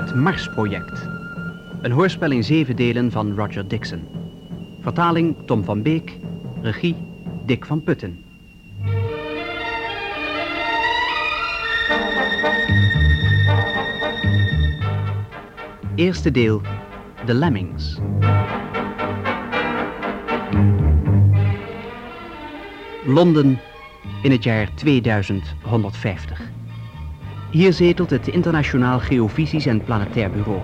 Het Marsproject. Een hoorspel in zeven delen van Roger Dixon. Vertaling Tom van Beek. Regie Dick van Putten. Eerste deel. The Lemmings. Londen in het jaar 2150. Hier zetelt het Internationaal Geofysisch en Planetair Bureau.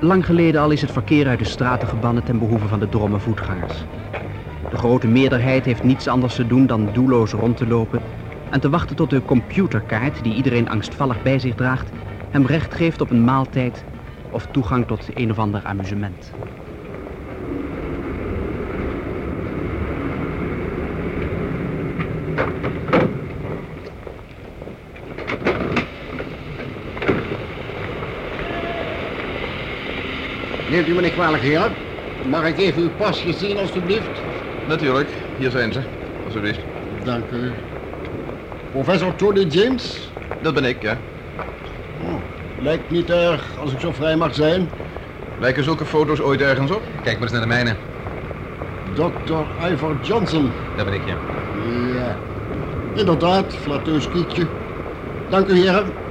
Lang geleden al is het verkeer uit de straten gebannen ten behoeve van de dromme voetgangers. De grote meerderheid heeft niets anders te doen dan doelloos rond te lopen en te wachten tot de computerkaart die iedereen angstvallig bij zich draagt hem recht geeft op een maaltijd of toegang tot een of ander amusement. Neemt u me niet kwalijk, heer? Mag ik even uw pasje zien, alstublieft? Natuurlijk, hier zijn ze. Alsjeblieft. Dank u. Professor Tony James? Dat ben ik, ja. Oh, lijkt niet erg, als ik zo vrij mag zijn. Lijken zulke foto's ooit ergens op? Kijk maar eens naar de mijne. Dr. Ivor Johnson. Dat ben ik, ja. Ja, inderdaad, flatteus kietje. Dank u, heren.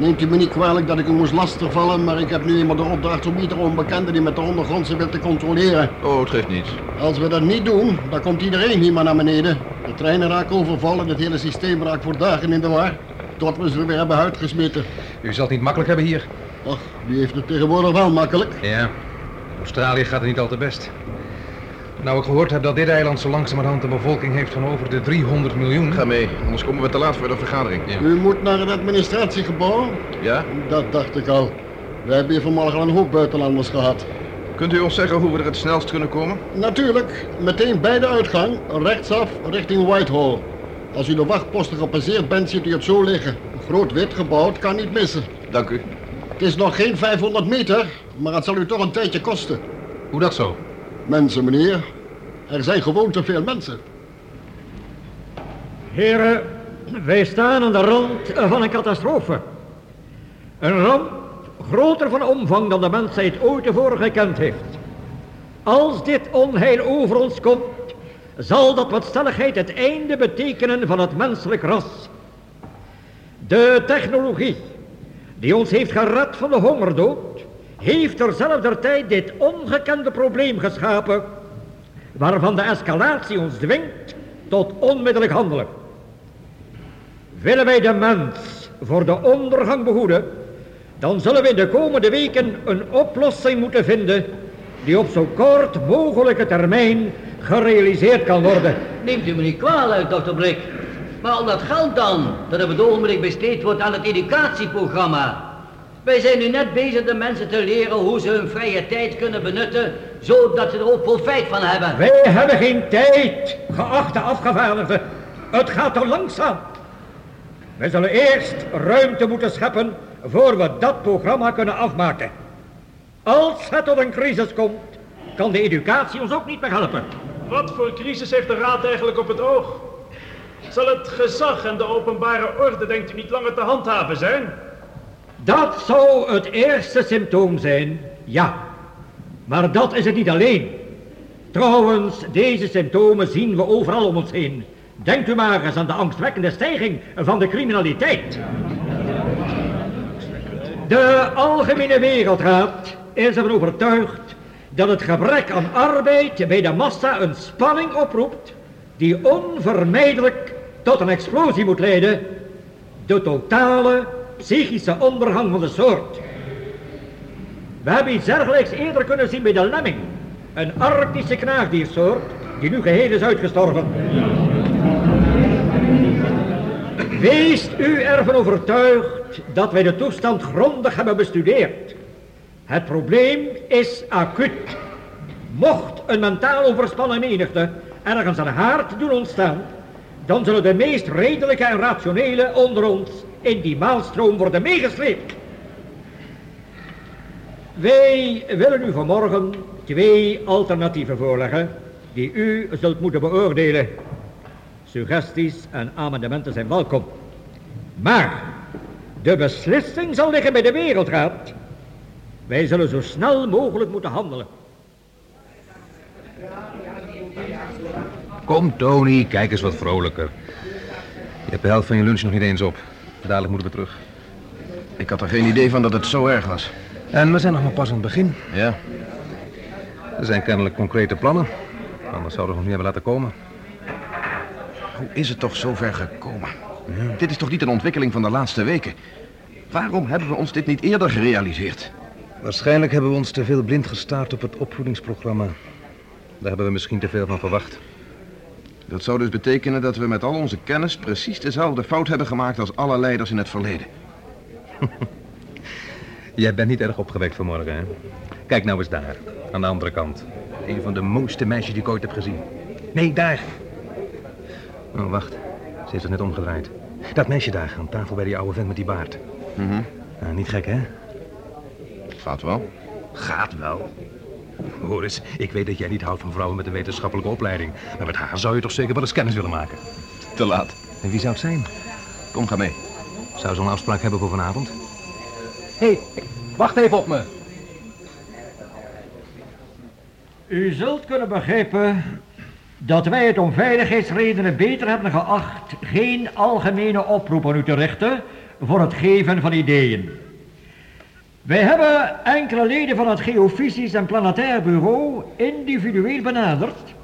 Neemt u me niet kwalijk dat ik u moest lastigvallen, maar ik heb nu eenmaal de opdracht om iedere onbekende die met de ondergrondse wil te controleren. Oh, het geeft niets. Als we dat niet doen, dan komt iedereen hier maar naar beneden. De treinen raken overvallen, het hele systeem raakt voor dagen in de war. Tot we ze weer hebben uitgesmeten. U zal het niet makkelijk hebben hier. Ach, wie heeft het tegenwoordig wel makkelijk? Ja. In Australië gaat het niet al te best. Nou, ik gehoord heb dat dit eiland zo langzamerhand een bevolking heeft van over de 300 miljoen. Ga mee, anders komen we te laat voor de vergadering. Ja. U moet naar het administratiegebouw? Ja? Dat dacht ik al. We hebben hier vanmorgen al een hoop buitenlanders gehad. Kunt u ons zeggen hoe we er het snelst kunnen komen? Natuurlijk, meteen bij de uitgang, rechtsaf richting Whitehall. Als u de wachtposten gepasseerd bent, ziet u het zo liggen. Een groot wit gebouw, het kan niet missen. Dank u. Het is nog geen 500 meter, maar het zal u toch een tijdje kosten. Hoe dat zo? Mensen, meneer. Er zijn gewoon te veel mensen. Heren, wij staan aan de rand van een catastrofe. Een ramp groter van omvang dan de mensheid ooit tevoren gekend heeft. Als dit onheil over ons komt, zal dat met stelligheid het einde betekenen van het menselijk ras. De technologie die ons heeft gered van de hongerdood, heeft terzelfde tijd dit ongekende probleem geschapen, waarvan de escalatie ons dwingt tot onmiddellijk handelen. Willen wij de mens voor de ondergang behoeden, dan zullen we in de komende weken een oplossing moeten vinden die op zo kort mogelijke termijn gerealiseerd kan worden. Neemt u me niet kwalijk, dokter Blik. Maar al dat geld dan, dat op het ogenblik besteed wordt aan het educatieprogramma. Wij zijn nu net bezig de mensen te leren hoe ze hun vrije tijd kunnen benutten, zodat ze er ook profijt van hebben. Wij hebben geen tijd, geachte afgevaardigden. Het gaat te langzaam. Wij zullen eerst ruimte moeten scheppen voor we dat programma kunnen afmaken. Als het tot een crisis komt, kan de educatie ons ook niet meer helpen. Wat voor crisis heeft de Raad eigenlijk op het oog? Zal het gezag en de openbare orde, denkt u, niet langer te handhaven zijn? Dat zou het eerste symptoom zijn, ja. Maar dat is het niet alleen. Trouwens, deze symptomen zien we overal om ons heen. Denkt u maar eens aan de angstwekkende stijging van de criminaliteit. De Algemene Wereldraad is ervan overtuigd dat het gebrek aan arbeid bij de massa een spanning oproept die onvermijdelijk tot een explosie moet leiden, de totale psychische ondergang van de soort. We hebben iets dergelijks eerder kunnen zien bij de lemming, een arctische knaagdiersoort die nu geheel is uitgestorven. Wees u ervan overtuigd dat wij de toestand grondig hebben bestudeerd. Het probleem is acuut. Mocht een mentaal overspannen menigte ergens een haard doen ontstaan, dan zullen de meest redelijke en rationele onder ons in die maalstroom worden meegesleept. Wij willen u vanmorgen twee alternatieven voorleggen die u zult moeten beoordelen. Suggesties en amendementen zijn welkom. Maar De beslissing zal liggen bij de Wereldraad. Wij zullen zo snel mogelijk moeten handelen. Kom, Tony, kijk eens wat vrolijker. Je hebt de helft van je lunch nog niet eens op. Dadelijk moeten we terug. Ik had er geen idee van dat het zo erg was. En we zijn nog maar pas aan het begin. Ja, Er zijn kennelijk concrete plannen. Anders zouden we nog niet hebben laten komen. hoe is het toch zo ver gekomen? Dit is toch niet een ontwikkeling van de laatste weken? Waarom hebben we ons dit niet eerder gerealiseerd? Waarschijnlijk hebben we ons te veel blind gestaard op het opvoedingsprogramma. Daar hebben we misschien te veel van verwacht. Dat zou dus betekenen dat we met al onze kennis precies dezelfde fout hebben gemaakt als alle leiders in het verleden. Jij bent niet erg opgewekt vanmorgen, hè? Kijk nou eens daar, aan de andere kant. Een van de mooiste meisjes die ik ooit heb gezien. Nee, daar. Oh, wacht. Ze heeft zich net omgedraaid. Dat meisje daar, aan tafel bij die oude vent met die baard. Mhm. Nou, niet gek, hè? Gaat wel. Gaat wel. Hoor eens, ik weet dat jij niet houdt van vrouwen met een wetenschappelijke opleiding. Maar met haar zou je toch zeker wel eens kennis willen maken. Te laat. En wie zou het zijn? Kom, ga mee. Zou ze een afspraak hebben voor vanavond? Hé, hey, wacht even op me. U zult kunnen begrijpen dat wij het om veiligheidsredenen beter hebben geacht geen algemene oproep aan u te richten voor het geven van ideeën. Wij hebben enkele leden van het Geofysisch en Planetair Bureau individueel benaderd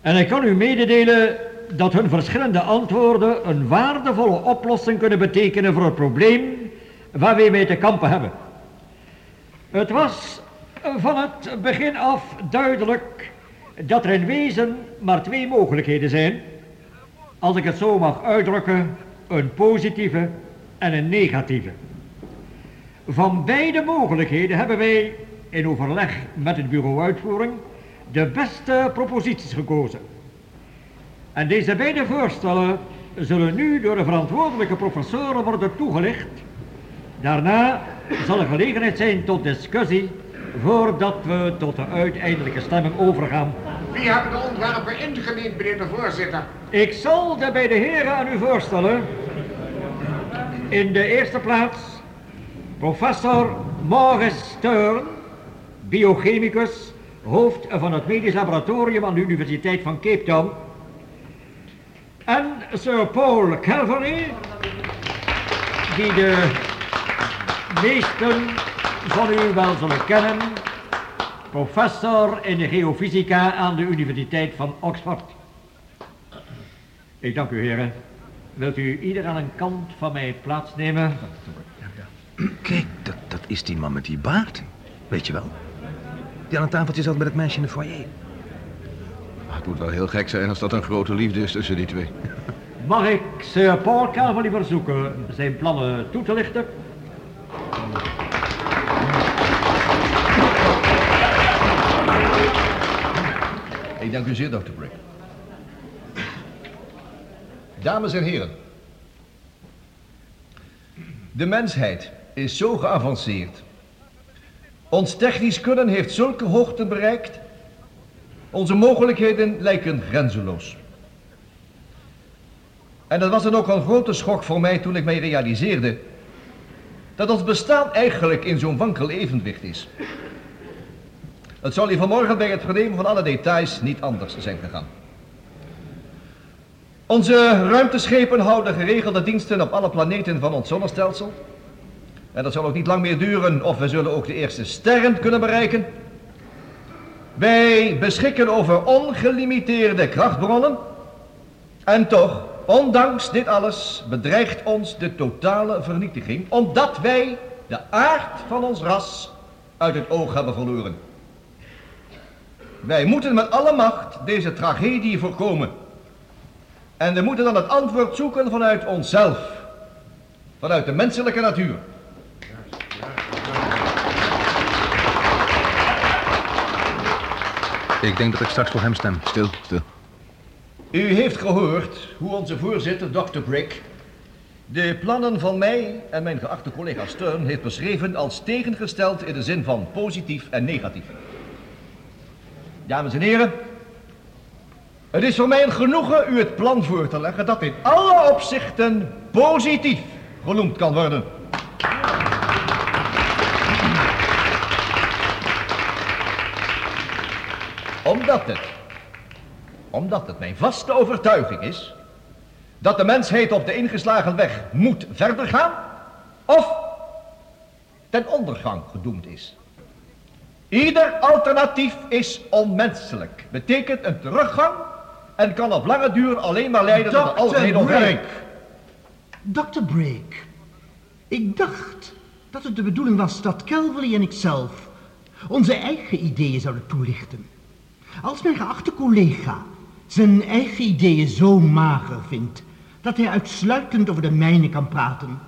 en ik kan u mededelen dat hun verschillende antwoorden een waardevolle oplossing kunnen betekenen voor het probleem waarmee wij te kampen hebben. Het was van het begin af duidelijk dat er in wezen maar twee mogelijkheden zijn. Als ik het zo mag uitdrukken, een positieve en een negatieve. Van beide mogelijkheden hebben wij in overleg met het bureau uitvoering de beste proposities gekozen. En deze beide voorstellen zullen nu door de verantwoordelijke professoren worden toegelicht. Daarna zal er gelegenheid zijn tot discussie voordat we tot de uiteindelijke stemming overgaan. Wie hebben de ontwerpen ingediend, meneer de voorzitter? Ik zal de beide heren aan u voorstellen. In de eerste plaats professor Maurice Stern, biochemicus, hoofd van het medisch laboratorium aan de Universiteit van Cape Town. En Sir Paul Calvary, die de meesten van u wel zullen kennen, professor in geofysica aan de Universiteit van Oxford. Ik dank u heren. Wilt u ieder aan een kant van mij plaatsnemen? Kijk, dat, dat is die man met die baard. Weet je wel? Die aan een tafeltje zat met het meisje in de foyer. Het moet wel heel gek zijn als dat een grote liefde is tussen die twee. Mag ik Sir Paul Calvary verzoeken zijn plannen toe te lichten? Ik dank u zeer, Dr. Brick. Dames en heren. De mensheid is zo geavanceerd. Ons technisch kunnen heeft zulke hoogten bereikt. Onze mogelijkheden lijken grenzeloos. En dat was dan ook een grote schok voor mij toen ik mij realiseerde dat ons bestaan eigenlijk in zo'n wankel evenwicht is. Het zal hier vanmorgen bij het vernemen van alle details niet anders zijn gegaan. Onze ruimteschepen houden geregelde diensten op alle planeten van ons zonnestelsel. En dat zal ook niet lang meer duren of we zullen ook de eerste sterren kunnen bereiken. Wij beschikken over ongelimiteerde krachtbronnen. En toch, ondanks dit alles, bedreigt ons de totale vernietiging, omdat wij de aard van ons ras uit het oog hebben verloren. Wij moeten met alle macht deze tragedie voorkomen. En we moeten dan het antwoord zoeken vanuit onszelf. Vanuit de menselijke natuur. Ik denk dat ik straks voor hem stem. Stil, stil. U heeft gehoord hoe onze voorzitter, Dr. Brick, de plannen van mij en mijn geachte collega Stern heeft beschreven als tegengesteld in de zin van positief en negatief. Dames en heren, het is voor mij een genoegen u het plan voor te leggen dat in alle opzichten positief genoemd kan worden. Omdat het, omdat het mijn vaste overtuiging is dat de mensheid op de ingeslagen weg moet verder gaan of ten ondergang gedoemd is. Ieder alternatief is onmenselijk, betekent een teruggang en kan op lange duur alleen maar leiden tot een algemeen ontwikkeling. Dr. Brake, ik dacht dat het de bedoeling was dat Calvary en ikzelf onze eigen ideeën zouden toelichten. Als mijn geachte collega zijn eigen ideeën zo mager vindt dat hij uitsluitend over de mijne kan praten,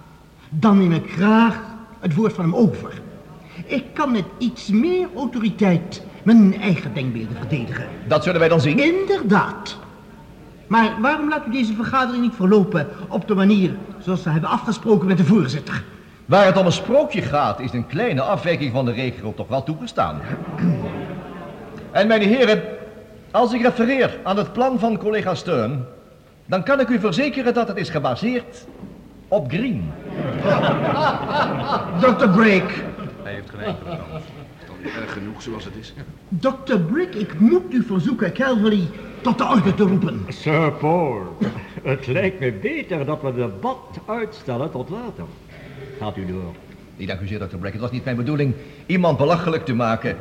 dan neem ik graag het woord van hem over. Ik kan met iets meer autoriteit mijn eigen denkbeelden verdedigen. Dat zullen wij dan zien. Inderdaad. Maar waarom laat u deze vergadering niet verlopen op de manier zoals we hebben afgesproken met de voorzitter? Waar het om een sprookje gaat, is een kleine afwijking van de regel toch wel toegestaan. En mijn heren, als ik refereer aan het plan van collega Stern, dan kan ik u verzekeren dat het is gebaseerd op Green. Dr. Brake, Hij heeft geen enkele kans. Erg genoeg zoals het is. Dr. Brick, ik moet u verzoeken Calvary tot de orde te roepen. Sir Paul, het lijkt me beter dat we het debat uitstellen tot later. Gaat u door. Ik dank u zeer, Dr. Brack. Het was niet mijn bedoeling iemand belachelijk te maken.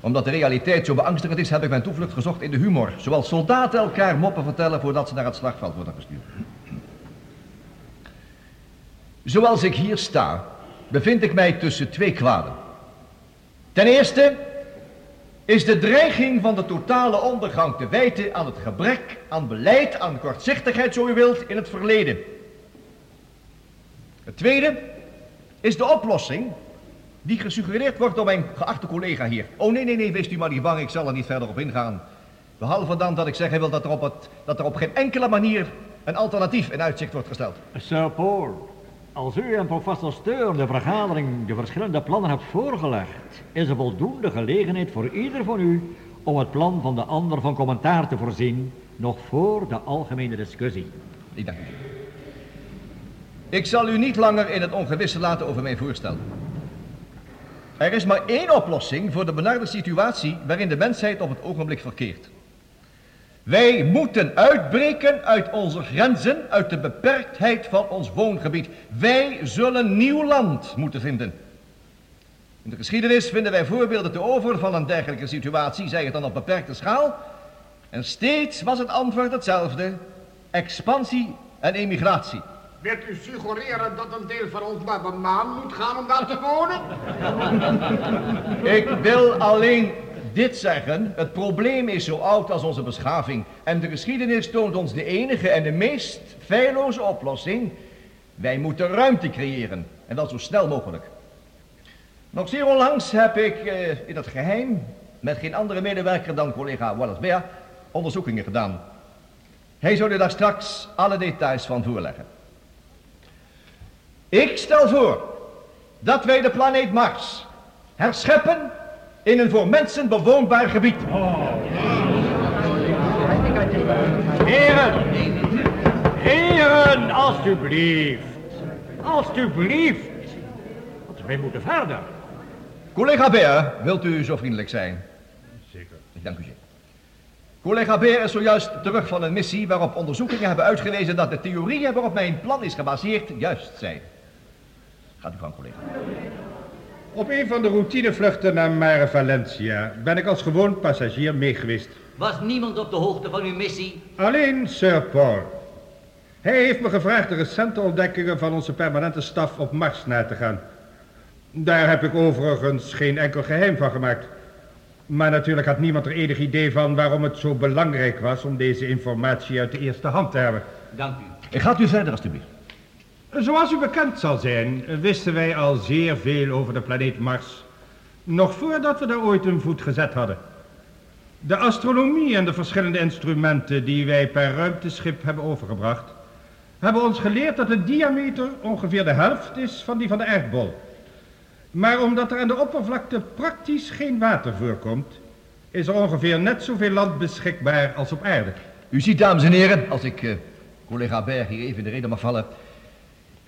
Omdat de realiteit zo beangstigend is, heb ik mijn toevlucht gezocht in de humor. Zoals soldaten elkaar moppen vertellen voordat ze naar het slagveld worden gestuurd. Zoals ik hier sta, bevind ik mij tussen twee kwaden. Ten eerste is de dreiging van de totale ondergang te wijten aan het gebrek aan beleid, aan kortzichtigheid, zo u wilt, in het verleden. Het tweede is de oplossing die gesuggereerd wordt door mijn geachte collega hier. Oh nee, nee, nee, wees u maar niet bang, ik zal er niet verder op ingaan. Behalve dan dat ik zeggen wil dat er op, het, dat er op geen enkele manier een alternatief in uitzicht wordt gesteld. Sir Paul, als u en professor Steur de vergadering de verschillende plannen hebt voorgelegd, is er voldoende gelegenheid voor ieder van u om het plan van de ander van commentaar te voorzien, nog voor de algemene discussie. Ik dank u. Ik zal u niet langer in het ongewisse laten over mijn voorstel. Er is maar één oplossing voor de benarde situatie waarin de mensheid op het ogenblik verkeert. Wij moeten uitbreken uit onze grenzen, uit de beperktheid van ons woongebied. Wij zullen nieuw land moeten vinden. In de geschiedenis vinden wij voorbeelden te over van een dergelijke situatie, zij het dan op beperkte schaal. En steeds was het antwoord hetzelfde, expansie en emigratie. Wilt u suggereren dat een deel van ons naar de maan moet gaan om daar te wonen? Ik wil alleen dit zeggen. Het probleem is zo oud als onze beschaving. En de geschiedenis toont ons de enige en de meest feilloze oplossing. Wij moeten ruimte creëren. En dat zo snel mogelijk. Nog zeer onlangs heb ik eh, in het geheim, met geen andere medewerker dan collega Wallace Bear, onderzoekingen gedaan. Hij zou u daar straks alle details van voorleggen. Ik stel voor dat wij de planeet Mars herscheppen in een voor mensen bewoonbaar gebied. Heren, heren, alstublieft, alstublieft. Want wij moeten verder. Collega Beer, wilt u zo vriendelijk zijn? Zeker. Ik dank u zeer. Collega Beer is zojuist terug van een missie waarop onderzoekingen hebben uitgewezen dat de theorieën waarop mijn plan is gebaseerd juist zijn. Gaat u gang, collega. Op een van de routinevluchten naar Mare Valencia ben ik als gewoon passagier meegeweest. Was niemand op de hoogte van uw missie? Alleen Sir Paul. Hij heeft me gevraagd de recente ontdekkingen van onze permanente staf op Mars na te gaan. Daar heb ik overigens geen enkel geheim van gemaakt. Maar natuurlijk had niemand er enig idee van waarom het zo belangrijk was om deze informatie uit de eerste hand te hebben. Dank u. Gaat u verder, alstublieft. Zoals u bekend zal zijn, wisten wij al zeer veel over de planeet Mars. Nog voordat we daar ooit een voet gezet hadden. De astronomie en de verschillende instrumenten die wij per ruimteschip hebben overgebracht, hebben ons geleerd dat de diameter ongeveer de helft is van die van de aardbol. Maar omdat er aan de oppervlakte praktisch geen water voorkomt, is er ongeveer net zoveel land beschikbaar als op aarde. U ziet, dames en heren, als ik eh, collega Berg hier even in de reden mag vallen.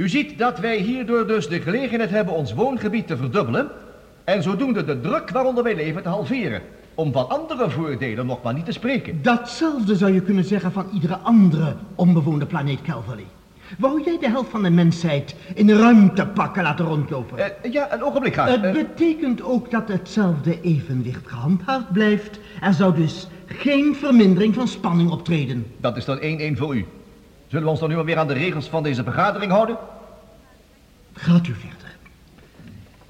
U ziet dat wij hierdoor dus de gelegenheid hebben ons woongebied te verdubbelen en zodoende de druk waaronder wij leven te halveren. Om van andere voordelen nog maar niet te spreken. Datzelfde zou je kunnen zeggen van iedere andere onbewoonde planeet Calvary. Wou jij de helft van de mensheid in ruimtepakken laten rondlopen? Uh, ja, een ogenblik graag. Het uh, betekent ook dat hetzelfde evenwicht gehandhaafd blijft. Er zou dus geen vermindering van spanning optreden. Dat is dan 1-1 voor u. Zullen we ons dan nu weer aan de regels van deze vergadering houden? Gaat u verder.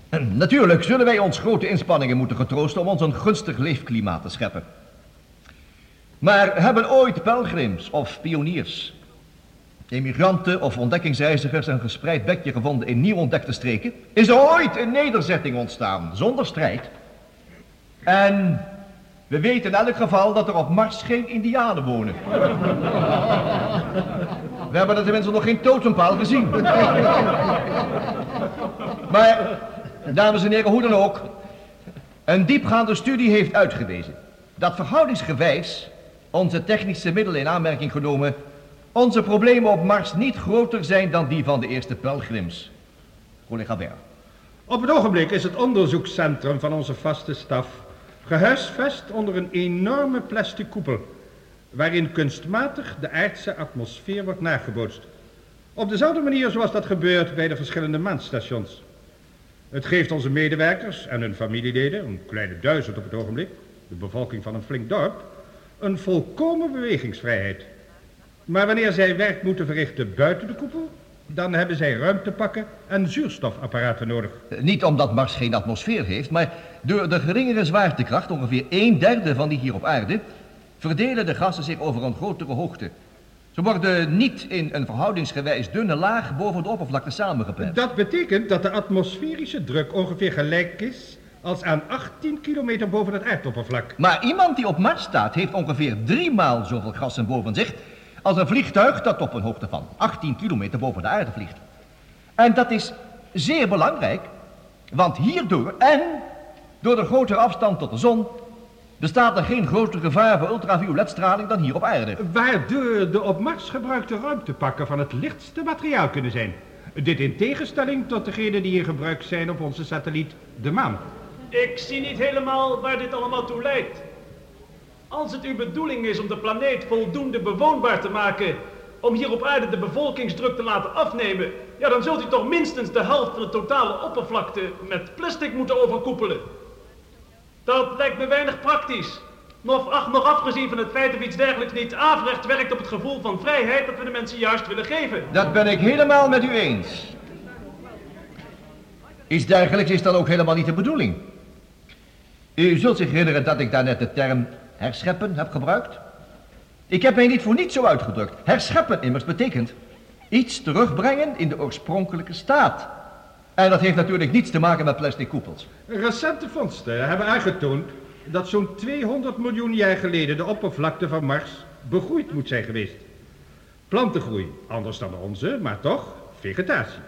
En natuurlijk zullen wij ons grote inspanningen moeten getroosten om ons een gunstig leefklimaat te scheppen. Maar hebben ooit pelgrims of pioniers, emigranten of ontdekkingsreizigers een gespreid bekje gevonden in nieuw ontdekte streken? Is er ooit een nederzetting ontstaan zonder strijd? En we weten in elk geval dat er op Mars geen indianen wonen. We hebben er tenminste nog geen totempaal gezien. Maar, dames en heren, hoe dan ook. Een diepgaande studie heeft uitgewezen dat verhoudingsgewijs onze technische middelen in aanmerking genomen onze problemen op Mars niet groter zijn dan die van de eerste pelgrims. Collega Ber. Op het ogenblik is het onderzoekscentrum van onze vaste staf gehuisvest onder een enorme plastic koepel, waarin kunstmatig de aardse atmosfeer wordt nagebootst. Op dezelfde manier zoals dat gebeurt bij de verschillende maanstations. Het geeft onze medewerkers en hun familieleden, een kleine duizend op het ogenblik, de bevolking van een flink dorp, een volkomen bewegingsvrijheid. Maar wanneer zij werk moeten verrichten buiten de koepel, dan hebben zij ruimtepakken en zuurstofapparaten nodig. Niet omdat Mars geen atmosfeer heeft, maar door de geringere zwaartekracht, ongeveer een derde van die hier op aarde, verdelen de gassen zich over een grotere hoogte. Ze worden niet in een verhoudingsgewijs dunne laag boven de oppervlakte samengeplet. Dat betekent dat de atmosferische druk ongeveer gelijk is als aan 18 kilometer boven het aardoppervlak. Maar iemand die op Mars staat heeft ongeveer drie maal zoveel gassen boven zich als een vliegtuig dat op een hoogte van 18 kilometer boven de aarde vliegt. En dat is zeer belangrijk, want hierdoor en door de grotere afstand tot de zon bestaat er geen groter gevaar voor ultravioletstraling dan hier op aarde. Waardoor de op Mars gebruikte ruimtepakken van het lichtste materiaal kunnen zijn. Dit in tegenstelling tot degene die in gebruik zijn op onze satelliet, de maan. Ik zie niet helemaal waar dit allemaal toe leidt. Als het uw bedoeling is om de planeet voldoende bewoonbaar te maken, om hier op aarde de bevolkingsdruk te laten afnemen, ja dan zult u toch minstens de helft van de totale oppervlakte met plastic moeten overkoepelen. Dat lijkt me weinig praktisch. Nog, ach, nog afgezien van het feit dat iets dergelijks niet averecht werkt op het gevoel van vrijheid dat we de mensen juist willen geven. Dat ben ik helemaal met u eens. Iets dergelijks is dan ook helemaal niet de bedoeling. U zult zich herinneren dat ik daarnet de term herscheppen heb gebruikt. Ik heb mij niet voor niets zo uitgedrukt. Herscheppen immers betekent iets terugbrengen in de oorspronkelijke staat. En dat heeft natuurlijk niets te maken met plastic koepels. Recente vondsten hebben aangetoond dat zo'n 200 miljoen jaar geleden de oppervlakte van Mars begroeid moet zijn geweest. Plantengroei, anders dan onze, maar toch vegetatie.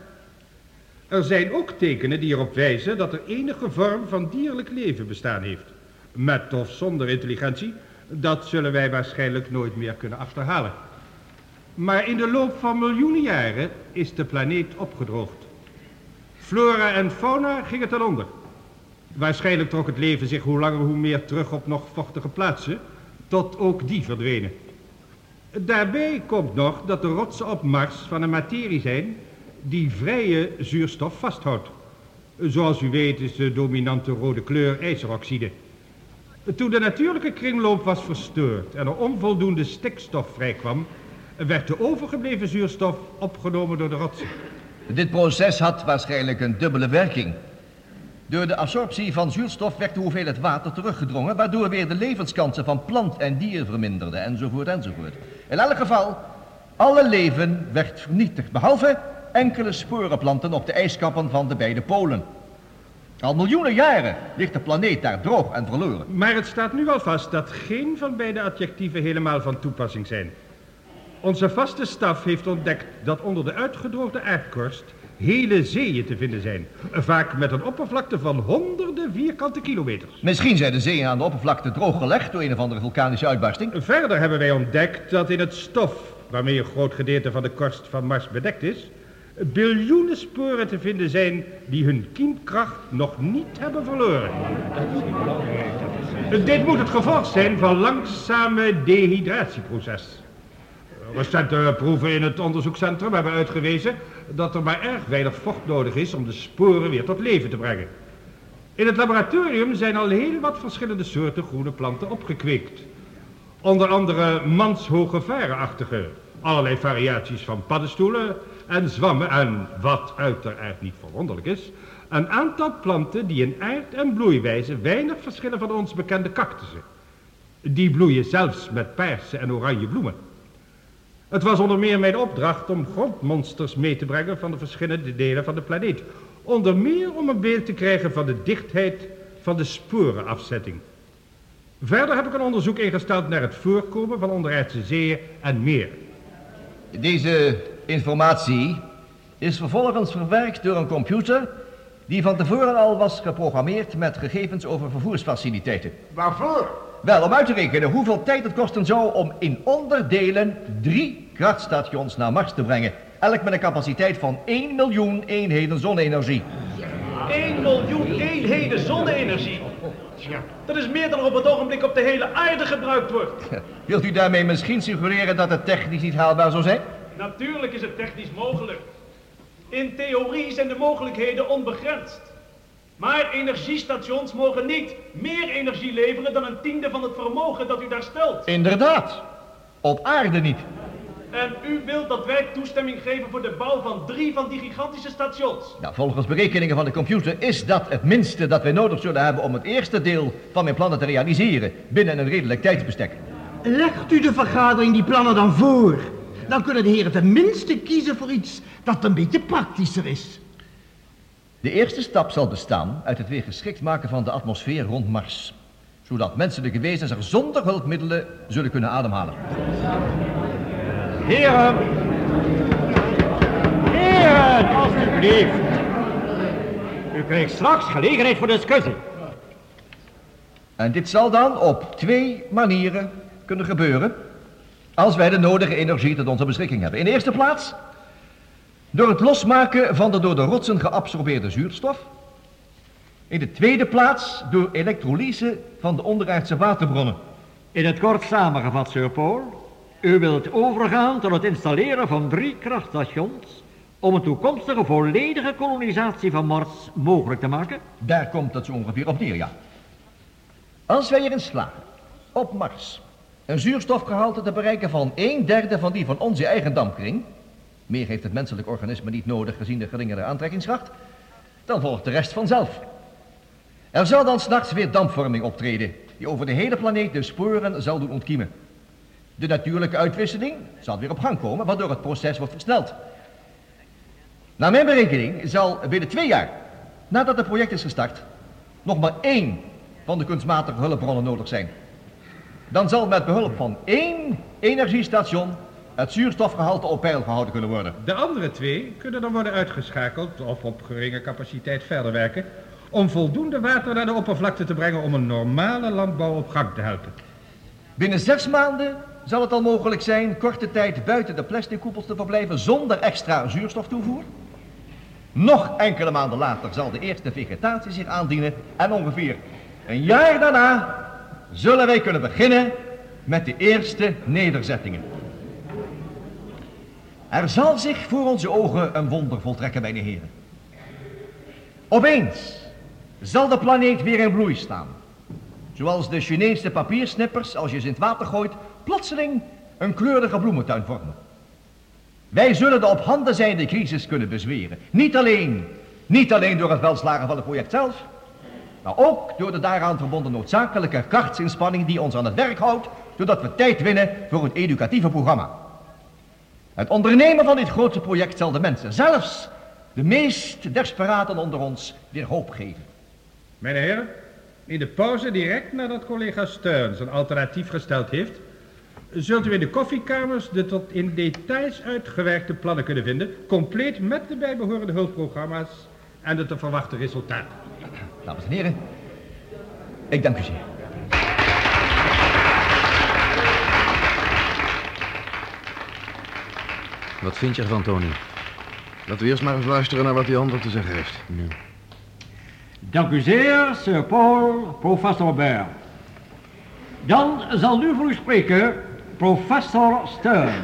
Er zijn ook tekenen die erop wijzen dat er enige vorm van dierlijk leven bestaan heeft. Met of zonder intelligentie, dat zullen wij waarschijnlijk nooit meer kunnen achterhalen. Maar in de loop van miljoenen jaren is de planeet opgedroogd. Flora en fauna gingen ten onder. Waarschijnlijk trok het leven zich hoe langer hoe meer terug op nog vochtige plaatsen, tot ook die verdwenen. Daarbij komt nog dat de rotsen op Mars van een materie zijn die vrije zuurstof vasthoudt. Zoals u weet is de dominante rode kleur ijzeroxide. Toen de natuurlijke kringloop was verstoord en er onvoldoende stikstof vrijkwam, werd de overgebleven zuurstof opgenomen door de rotsen. Dit proces had waarschijnlijk een dubbele werking. Door de absorptie van zuurstof werd de hoeveelheid water teruggedrongen, waardoor weer de levenskansen van plant en dier verminderden, enzovoort, enzovoort. In elk geval, alle leven werd vernietigd, behalve enkele sporenplanten op de ijskappen van de beide polen. Al miljoenen jaren ligt de planeet daar droog en verloren. Maar het staat nu al vast dat geen van beide adjectieven helemaal van toepassing zijn. Onze vaste staf heeft ontdekt dat onder de uitgedroogde aardkorst hele zeeën te vinden zijn. Vaak met een oppervlakte van honderden vierkante kilometers. Misschien zijn de zeeën aan de oppervlakte drooggelegd door een of andere vulkanische uitbarsting. Verder hebben wij ontdekt dat in het stof waarmee een groot gedeelte van de korst van Mars bedekt is, biljoenen sporen te vinden zijn die hun kiemkracht nog niet hebben verloren. Dat is belangrijk. Dit moet het gevolg zijn van langzame dehydratieproces. Recente proeven in het onderzoekscentrum hebben uitgewezen dat er maar erg weinig vocht nodig is om de sporen weer tot leven te brengen. In het laboratorium zijn al heel wat verschillende soorten groene planten opgekweekt. Onder andere manshoge varenachtige, allerlei variaties van paddenstoelen en zwammen en, wat uiteraard niet verwonderlijk is, een aantal planten die in aard en bloeiwijze weinig verschillen van ons bekende cactussen. Die bloeien zelfs met paarse en oranje bloemen. Het was onder meer mijn opdracht om grondmonsters mee te brengen van de verschillende delen van de planeet. Onder meer om een beeld te krijgen van de dichtheid van de sporenafzetting. Verder heb ik een onderzoek ingesteld naar het voorkomen van onderaardse zeeën en meer. Deze informatie is vervolgens verwerkt door een computer die van tevoren al was geprogrammeerd met gegevens over vervoersfaciliteiten. Waarvoor? Wel, om uit te rekenen hoeveel tijd het kosten zou om in onderdelen drie krachtstations naar Mars te brengen. Elk met een capaciteit van 1 miljoen eenheden zonne-energie. 1 miljoen eenheden zonne-energie. Dat is meer dan er op het ogenblik op de hele aarde gebruikt wordt. Wilt u daarmee misschien suggereren dat het technisch niet haalbaar zou zijn? Natuurlijk is het technisch mogelijk. In theorie zijn de mogelijkheden onbegrensd. Maar energiestations mogen niet meer energie leveren dan een tiende van het vermogen dat u daar stelt. Inderdaad. Op aarde niet. En u wilt dat wij toestemming geven voor de bouw van drie van die gigantische stations. Nou, volgens berekeningen van de computer is dat het minste dat wij nodig zullen hebben om het eerste deel van mijn plannen te realiseren binnen een redelijk tijdsbestek. Legt u de vergadering die plannen dan voor. Dan kunnen de heren tenminste kiezen voor iets dat een beetje praktischer is. De eerste stap zal bestaan uit het weer geschikt maken van de atmosfeer rond Mars. Zodat menselijke wezens er zonder hulpmiddelen zullen kunnen ademhalen. Heren. Heren, alstublieft. U krijgt straks gelegenheid voor discussie. En dit zal dan op twee manieren kunnen gebeuren. Als wij de nodige energie tot onze beschikking hebben. In de eerste plaats door het losmaken van de door de rotsen geabsorbeerde zuurstof. In de tweede plaats door elektrolyse van de onderaardse waterbronnen. In het kort samengevat, Sir Paul. U wilt overgaan tot het installeren van drie krachtstations om een toekomstige volledige kolonisatie van Mars mogelijk te maken? Daar komt het zo ongeveer op neer, ja. Als wij erin slagen op Mars een zuurstofgehalte te bereiken van een derde van die van onze eigen dampkring, meer heeft het menselijk organisme niet nodig gezien de geringere aantrekkingskracht, dan volgt de rest vanzelf. Er zal dan s'nachts weer dampvorming optreden, die over de hele planeet de sporen zal doen ontkiemen. De natuurlijke uitwisseling zal weer op gang komen, waardoor het proces wordt versneld. Naar mijn berekening zal binnen twee jaar, nadat het project is gestart, nog maar één van de kunstmatige hulpbronnen nodig zijn. Dan zal met behulp van één energiestation het zuurstofgehalte op peil gehouden kunnen worden. De andere twee kunnen dan worden uitgeschakeld of op geringe capaciteit verder werken om voldoende water naar de oppervlakte te brengen om een normale landbouw op gang te helpen. Binnen zes maanden zal het al mogelijk zijn korte tijd buiten de plastic koepels te verblijven zonder extra zuurstoftoevoer. Nog enkele maanden later zal de eerste vegetatie zich aandienen en ongeveer een jaar daarna zullen wij kunnen beginnen met de eerste nederzettingen. Er zal zich voor onze ogen een wonder voltrekken, mijn heren. Opeens zal de planeet weer in bloei staan. Zoals de Chinese papiersnippers, als je ze in het water gooit, plotseling een kleurige bloementuin vormen. Wij zullen de op handen zijnde crisis kunnen bezweren. Niet alleen, niet alleen door het welslagen van het project zelf, maar ook door de daaraan verbonden noodzakelijke krachtsinspanning die ons aan het werk houdt, zodat we tijd winnen voor het educatieve programma. Het ondernemen van dit grote project zal de mensen, zelfs de meest desperaten onder ons, weer hoop geven. Mijn heren, in de pauze direct nadat collega Stearns een alternatief gesteld heeft, zult u in de koffiekamers de tot in details uitgewerkte plannen kunnen vinden, compleet met de bijbehorende hulpprogramma's en de te verwachten resultaten. Dames en heren, ik dank u zeer. Wat vind je ervan, Tony? Laten we eerst maar eens luisteren naar wat die ander te zeggen heeft. Dank u zeer, Sir Paul, professor Baer. Dan zal nu voor u spreken professor Stern.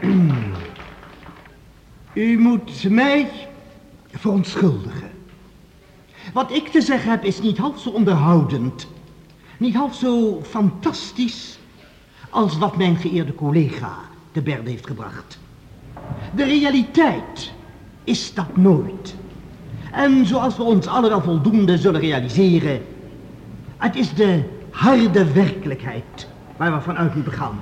U moet mij verontschuldigen. Wat ik te zeggen heb is niet half zo onderhoudend, niet half zo fantastisch als wat mijn geëerde collega te berde heeft gebracht. De realiteit is dat nooit. En zoals we ons alle wel voldoende zullen realiseren, het is de harde werkelijkheid waar we vanuit moeten gaan.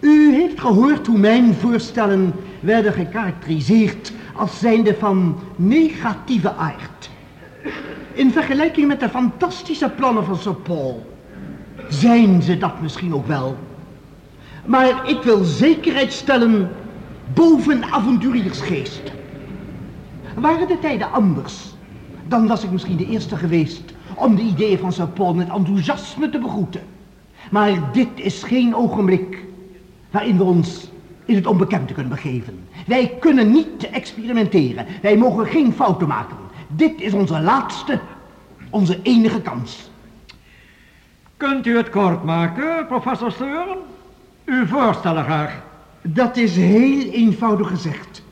U heeft gehoord hoe mijn voorstellen werden gekarakteriseerd als zijnde van negatieve aard. In vergelijking met de fantastische plannen van Sir Paul zijn ze dat misschien ook wel. Maar ik wil zekerheid stellen boven avonturiersgeest. Waren de tijden anders, dan was ik misschien de eerste geweest om de ideeën van Sir Paul met enthousiasme te begroeten. Maar dit is geen ogenblik waarin we ons in het onbekende kunnen begeven. Wij kunnen niet experimenteren. Wij mogen geen fouten maken. Dit is onze laatste, onze enige kans. Kunt u het kort maken, professor Stern? Uw voorstellen graag. Dat is heel eenvoudig gezegd.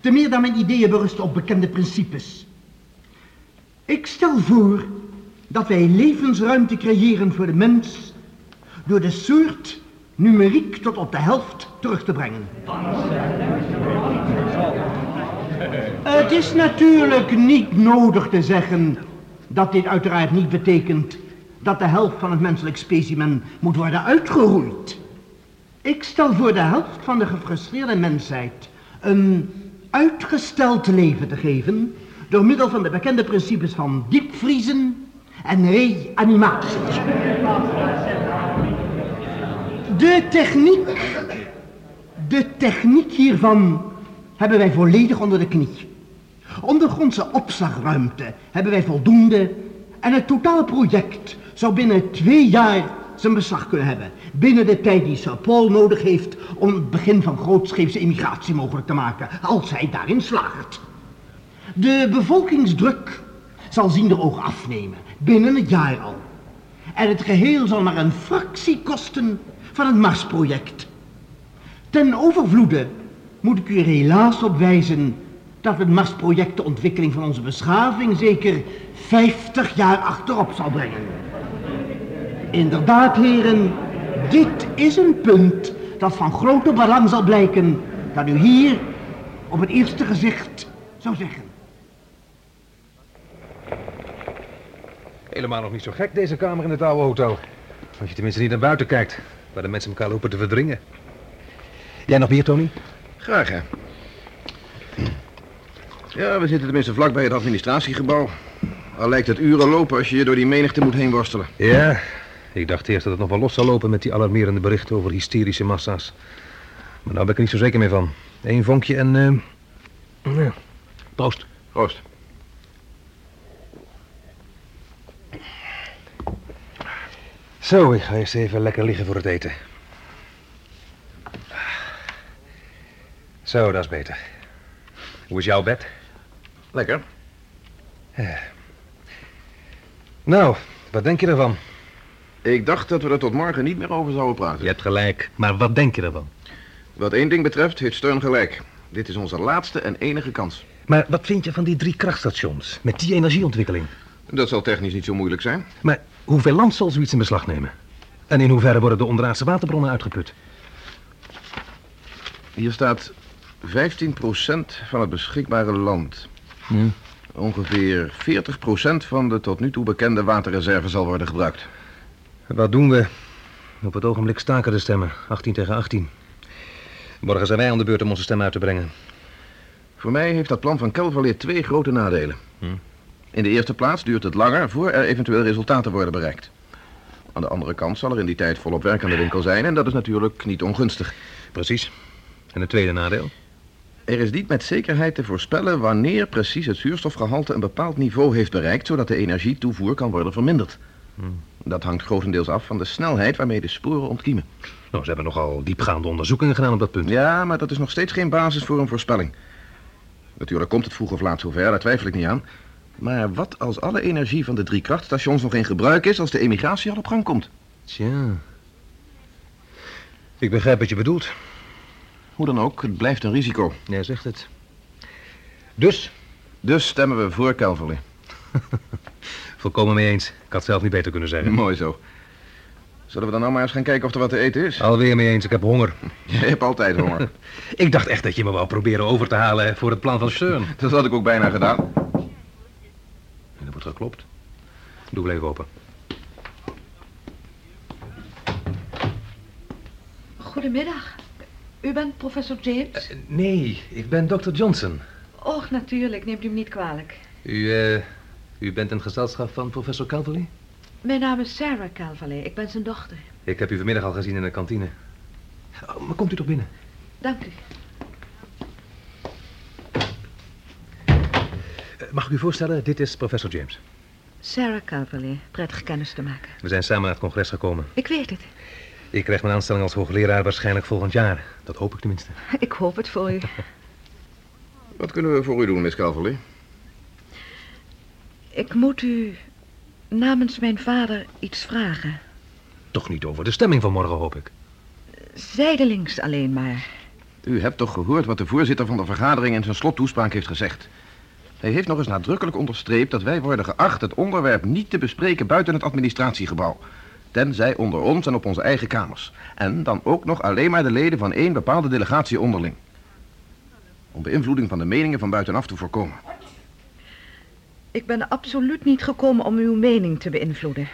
Te meer dan mijn ideeën berusten op bekende principes. Ik stel voor dat wij levensruimte creëren voor de mens door de soort numeriek tot op de helft terug te brengen. Het is natuurlijk niet nodig te zeggen dat dit uiteraard niet betekent dat de helft van het menselijk specimen moet worden uitgeroeid. Ik stel voor de helft van de gefrustreerde mensheid een uitgesteld leven te geven door middel van de bekende principes van diepvriezen en reanimatie. De techniek, de techniek hiervan hebben wij volledig onder de knie. Ondergrondse opslagruimte hebben wij voldoende en het totale project zou binnen twee jaar zijn beslag kunnen hebben. Binnen de tijd die Sir Paul nodig heeft om het begin van grootscheepse immigratie mogelijk te maken, als hij daarin slaagt. De bevolkingsdruk zal ziender oog afnemen, binnen het jaar al. En het geheel zal maar een fractie kosten van het Marsproject. Ten overvloede moet ik u er helaas op wijzen dat het Marsproject de ontwikkeling van onze beschaving zeker 50 jaar achterop zal brengen. Inderdaad, heren, dit is een punt dat van grote belang zal blijken dat u hier op het eerste gezicht zou zeggen. Helemaal nog niet zo gek, deze kamer in het oude hotel. Als je tenminste niet naar buiten kijkt, waar de mensen elkaar lopen te verdringen. Jij nog bier, Tony? Graag, hè. Ja, we zitten tenminste vlak bij het administratiegebouw. Al lijkt het uren lopen als je je door die menigte moet heen worstelen. Ja, ik dacht eerst dat het nog wel los zou lopen met die alarmerende berichten over hysterische massa's. Maar nou ben ik er niet zo zeker mee van. Eén vonkje en... eh ja. Proost. Proost. Zo, ik ga eerst even lekker liggen voor het eten. Zo, dat is beter. Hoe is jouw bed? Lekker. Nou, wat denk je ervan? Ik dacht dat we er tot morgen niet meer over zouden praten. Je hebt gelijk, maar wat denk je ervan? Wat één ding betreft heeft Steun gelijk. Dit is onze laatste en enige kans. Maar wat vind je van die drie krachtstations met die energieontwikkeling? Dat zal technisch niet zo moeilijk zijn. Maar hoeveel land zal zoiets in beslag nemen? En in hoeverre worden de onderaardse waterbronnen uitgeput? Hier staat 15% van het beschikbare land. Ja. Ongeveer 40% van de tot nu toe bekende waterreserve zal worden gebruikt. Wat doen we? Op het ogenblik staken de stemmen, 18 tegen 18. Morgen zijn wij aan de beurt om onze stem uit te brengen. Voor mij heeft dat plan van Kelverleer twee grote nadelen. Hm. In de eerste plaats duurt het langer voor er eventueel resultaten worden bereikt. Aan de andere kant zal er in die tijd volop werk aan de winkel zijn en dat is natuurlijk niet ongunstig. Precies. En het tweede nadeel? Er is niet met zekerheid te voorspellen wanneer precies het zuurstofgehalte een bepaald niveau heeft bereikt, zodat de energietoevoer kan worden verminderd. Dat hangt grotendeels af van de snelheid waarmee de sporen ontkiemen. Nou, ze hebben nogal diepgaande onderzoekingen gedaan op dat punt. Ja, maar dat is nog steeds geen basis voor een voorspelling. Natuurlijk komt het vroeg of laat zover, daar twijfel ik niet aan. Maar wat als alle energie van de drie krachtstations nog in gebruik is als de emigratie al op gang komt? Tja. Ik begrijp wat je bedoelt. Hoe dan ook, het blijft een risico. Jij zegt het. Dus? Dus stemmen we voor Calverley. Volkomen mee eens. Ik had zelf niet beter kunnen zeggen. Mooi zo. Zullen we dan nou maar eens gaan kijken of er wat te eten is? Alweer mee eens, ik heb honger. Je hebt altijd honger. ik dacht echt dat je me wou proberen over te halen voor het plan van Stern. Dat had ik ook bijna gedaan. Wordt geklopt. Doe even open. Goedemiddag. U bent professor James? Uh, nee, ik ben Dr. Johnson. Och, natuurlijk. Neemt u me niet kwalijk. U, uh, u bent een gezelschap van professor Calverley? Mijn naam is Sarah Calverley. Ik ben zijn dochter. Ik heb u vanmiddag al gezien in de kantine. Oh, maar komt u toch binnen? Dank u. mag ik u voorstellen, dit is professor James. Sarah Calverley. Prettig kennis te maken. We zijn samen naar het congres gekomen. Ik weet het. Ik krijg mijn aanstelling als hoogleraar waarschijnlijk volgend jaar. Dat hoop ik tenminste. Ik hoop het voor u. Wat kunnen we voor u doen, Miss Calverley? Ik moet u namens mijn vader iets vragen. Toch niet over de stemming van morgen, hoop ik. Zijdelings alleen maar. U hebt toch gehoord wat de voorzitter van de vergadering in zijn slottoespraak heeft gezegd? Hij heeft nog eens nadrukkelijk onderstreept dat wij worden geacht het onderwerp niet te bespreken buiten het administratiegebouw. Tenzij onder ons en op onze eigen kamers. En dan ook nog alleen maar de leden van één bepaalde delegatie onderling. Om beïnvloeding van de meningen van buitenaf te voorkomen. Ik ben absoluut niet gekomen om uw mening te beïnvloeden.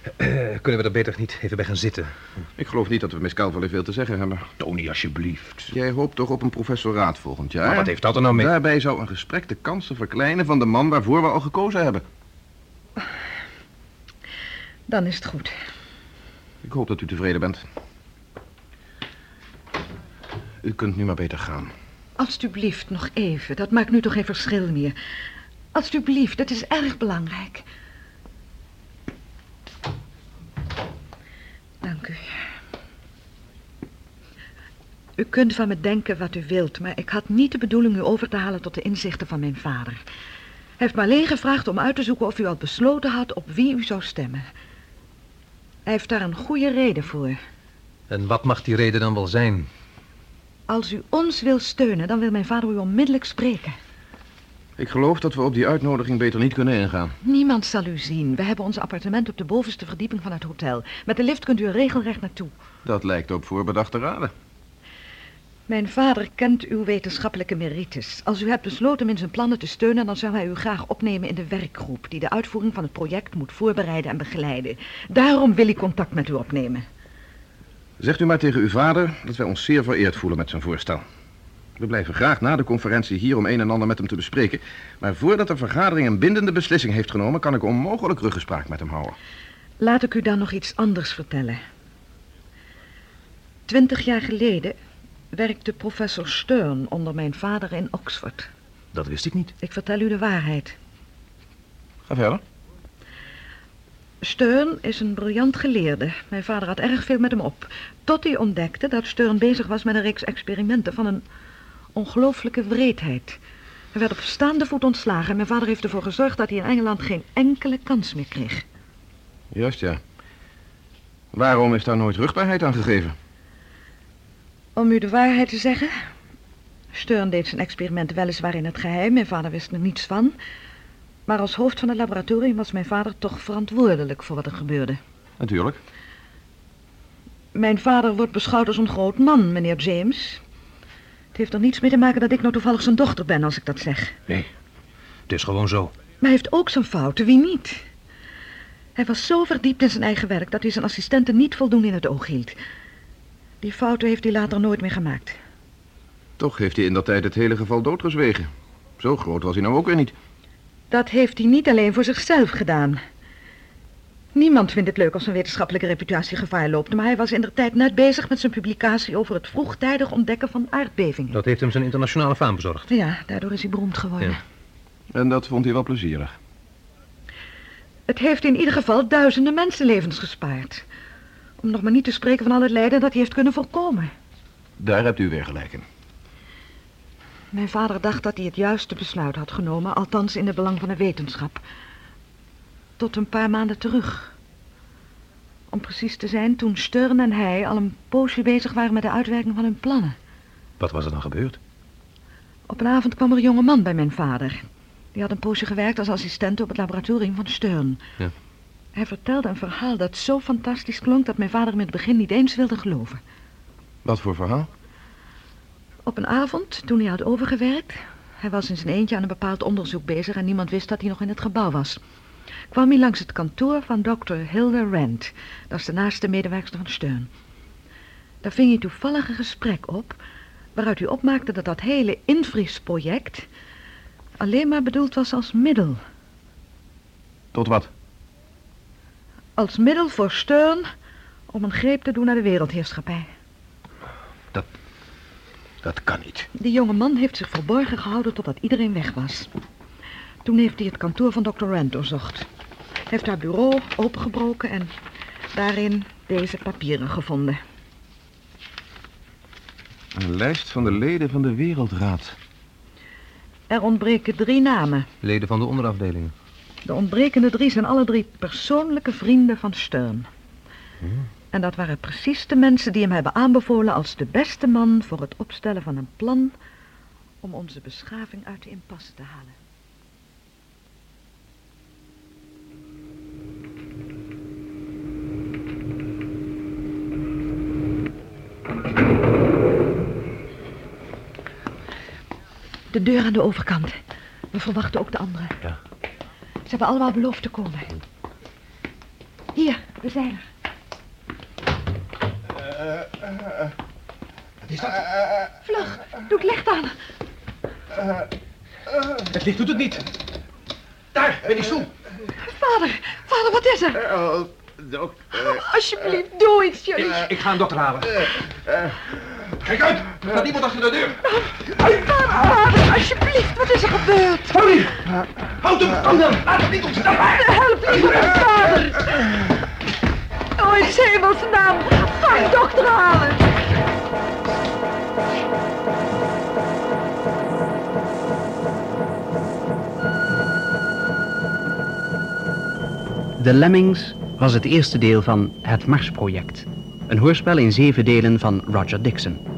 Kunnen we er beter niet even bij gaan zitten? Ik geloof niet dat we Miss Calverley veel te zeggen hebben. Tony, alsjeblieft. Jij hoopt toch op een professoraat volgend jaar? Maar wat heeft dat er nou mee? Daarbij zou een gesprek de kansen verkleinen van de man waarvoor we al gekozen hebben. Dan is het goed. Ik hoop dat u tevreden bent. U kunt nu maar beter gaan. Alsjeblieft, nog even. Dat maakt nu toch geen verschil meer. Alsjeblieft, het is erg belangrijk. Dank u. U kunt van me denken wat u wilt, maar ik had niet de bedoeling u over te halen tot de inzichten van mijn vader. Hij heeft me alleen gevraagd om uit te zoeken of u al besloten had op wie u zou stemmen. Hij heeft daar een goede reden voor. En wat mag die reden dan wel zijn? Als u ons wil steunen, dan wil mijn vader u onmiddellijk spreken. Ik geloof dat we op die uitnodiging beter niet kunnen ingaan. Niemand zal u zien. We hebben ons appartement op de bovenste verdieping van het hotel. Met de lift kunt u er regelrecht naartoe. Dat lijkt op voorbedachte raden. Mijn vader kent uw wetenschappelijke merites. Als u hebt besloten hem in zijn plannen te steunen... dan zou hij u graag opnemen in de werkgroep... die de uitvoering van het project moet voorbereiden en begeleiden. Daarom wil ik contact met u opnemen. Zegt u maar tegen uw vader dat wij ons zeer vereerd voelen met zijn voorstel. We blijven graag na de conferentie hier om een en ander met hem te bespreken. Maar voordat de vergadering een bindende beslissing heeft genomen... kan ik onmogelijk ruggespraak met hem houden. Laat ik u dan nog iets anders vertellen. Twintig jaar geleden werkte professor Stern onder mijn vader in Oxford. Dat wist ik niet. Ik vertel u de waarheid. Ga verder. Stern is een briljant geleerde. Mijn vader had erg veel met hem op. Tot hij ontdekte dat Stern bezig was met een reeks experimenten van een ongelooflijke wreedheid. Hij werd op staande voet ontslagen en mijn vader heeft ervoor gezorgd dat hij in Engeland geen enkele kans meer kreeg. Juist, ja. Waarom is daar nooit rugbaarheid aan gegeven? Om u de waarheid te zeggen... Stern deed zijn experiment weliswaar in het geheim. Mijn vader wist er niets van. Maar als hoofd van het laboratorium was mijn vader toch verantwoordelijk voor wat er gebeurde. Natuurlijk. Mijn vader wordt beschouwd als een groot man, meneer James. Het heeft er niets mee te maken dat ik nou toevallig zijn dochter ben, als ik dat zeg. Nee, het is gewoon zo. Maar hij heeft ook zijn fouten, wie niet? Hij was zo verdiept in zijn eigen werk dat hij zijn assistenten niet voldoende in het oog hield. Die fouten heeft hij later nooit meer gemaakt. Toch heeft hij in dat tijd het hele geval doodgezwegen. Zo groot was hij nou ook weer niet. Dat heeft hij niet alleen voor zichzelf gedaan. Niemand vindt het leuk als zijn wetenschappelijke reputatie gevaar loopt... maar hij was in de tijd net bezig met zijn publicatie... over het vroegtijdig ontdekken van aardbevingen. Dat heeft hem zijn internationale faam bezorgd. Ja, daardoor is hij beroemd geworden. Ja. En dat vond hij wel plezierig. Het heeft in ieder geval duizenden mensenlevens gespaard. Om nog maar niet te spreken van al het lijden dat hij heeft kunnen voorkomen. Daar hebt u weer gelijk in. Mijn vader dacht dat hij het juiste besluit had genomen, althans in het belang van de wetenschap. Tot een paar maanden terug. Om precies te zijn, toen Stern en hij al een poosje bezig waren met de uitwerking van hun plannen. Wat was er dan gebeurd? Op een avond kwam er een jonge man bij mijn vader. Die had een poosje gewerkt als assistent op het laboratorium van Stern. Ja. Hij vertelde een verhaal dat zo fantastisch klonk dat mijn vader in het begin niet eens wilde geloven. Wat voor verhaal? Op een avond, toen hij had overgewerkt, hij was in zijn eentje aan een bepaald onderzoek bezig en niemand wist dat hij nog in het gebouw was, kwam hij langs het kantoor van Dr. Hilda Rand, dat is de naaste medewerkster van Steun. Daar ving hij toevallig een gesprek op, waaruit hij opmaakte dat dat hele invriesproject alleen maar bedoeld was als middel. Tot wat? Als middel voor Steun om een greep te doen naar de wereldheerschappij. Dat kan niet. Die jonge man heeft zich verborgen gehouden totdat iedereen weg was. Toen heeft hij het kantoor van Dr. Rand doorzocht. Heeft haar bureau opengebroken en daarin deze papieren gevonden. Een lijst van de leden van de Wereldraad. Er ontbreken drie namen. Leden van de onderafdelingen. De ontbrekende drie zijn alle drie persoonlijke vrienden van Stern. En dat waren precies de mensen die hem hebben aanbevolen als de beste man voor het opstellen van een plan om onze beschaving uit de impasse te halen. De deur aan de overkant. We verwachten ook de anderen. Ja. Ze hebben allemaal beloofd te komen. Hier, we zijn er. Wat is dat? Vlug, doe het licht aan. Het licht doet het niet. Daar, bij die stoel. Vader, vader, wat is er? Oh, dokter. Alsjeblieft, doe iets, jullie. Ik ga een dokter halen. Kijk uit! Er staat niemand achter de deur. Vader, alsjeblieft, wat is er gebeurd? Tony! Houd hem! Kom dan! Laat hem niet ontsnappen! Help me, vader! Oh, in 's hemels naam, ga dokter halen. The Lemmings was het eerste deel van Het Marsproject. Een hoorspel in zeven delen van Roger Dixon.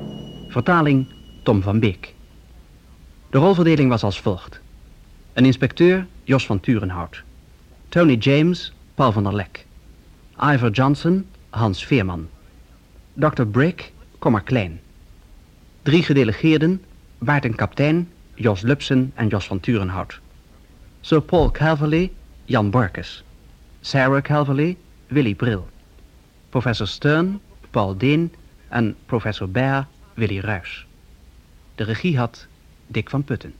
Vertaling Tom van Beek. De rolverdeling was als volgt. Een inspecteur Jos van Turenhout. Tony James Paul van der Lek. Ivor Johnson Hans Veerman. Dr. Brick Komma Klein. Drie gedelegeerden Maarten Kaptein Jos Lupsen en Jos van Turenhout. Sir Paul Calverley Jan Borkes. Sarah Calverley, Willy Bril. Professor Stern, Paul Deen en professor Baer, Willy Ruys. De regie had Dick van Putten.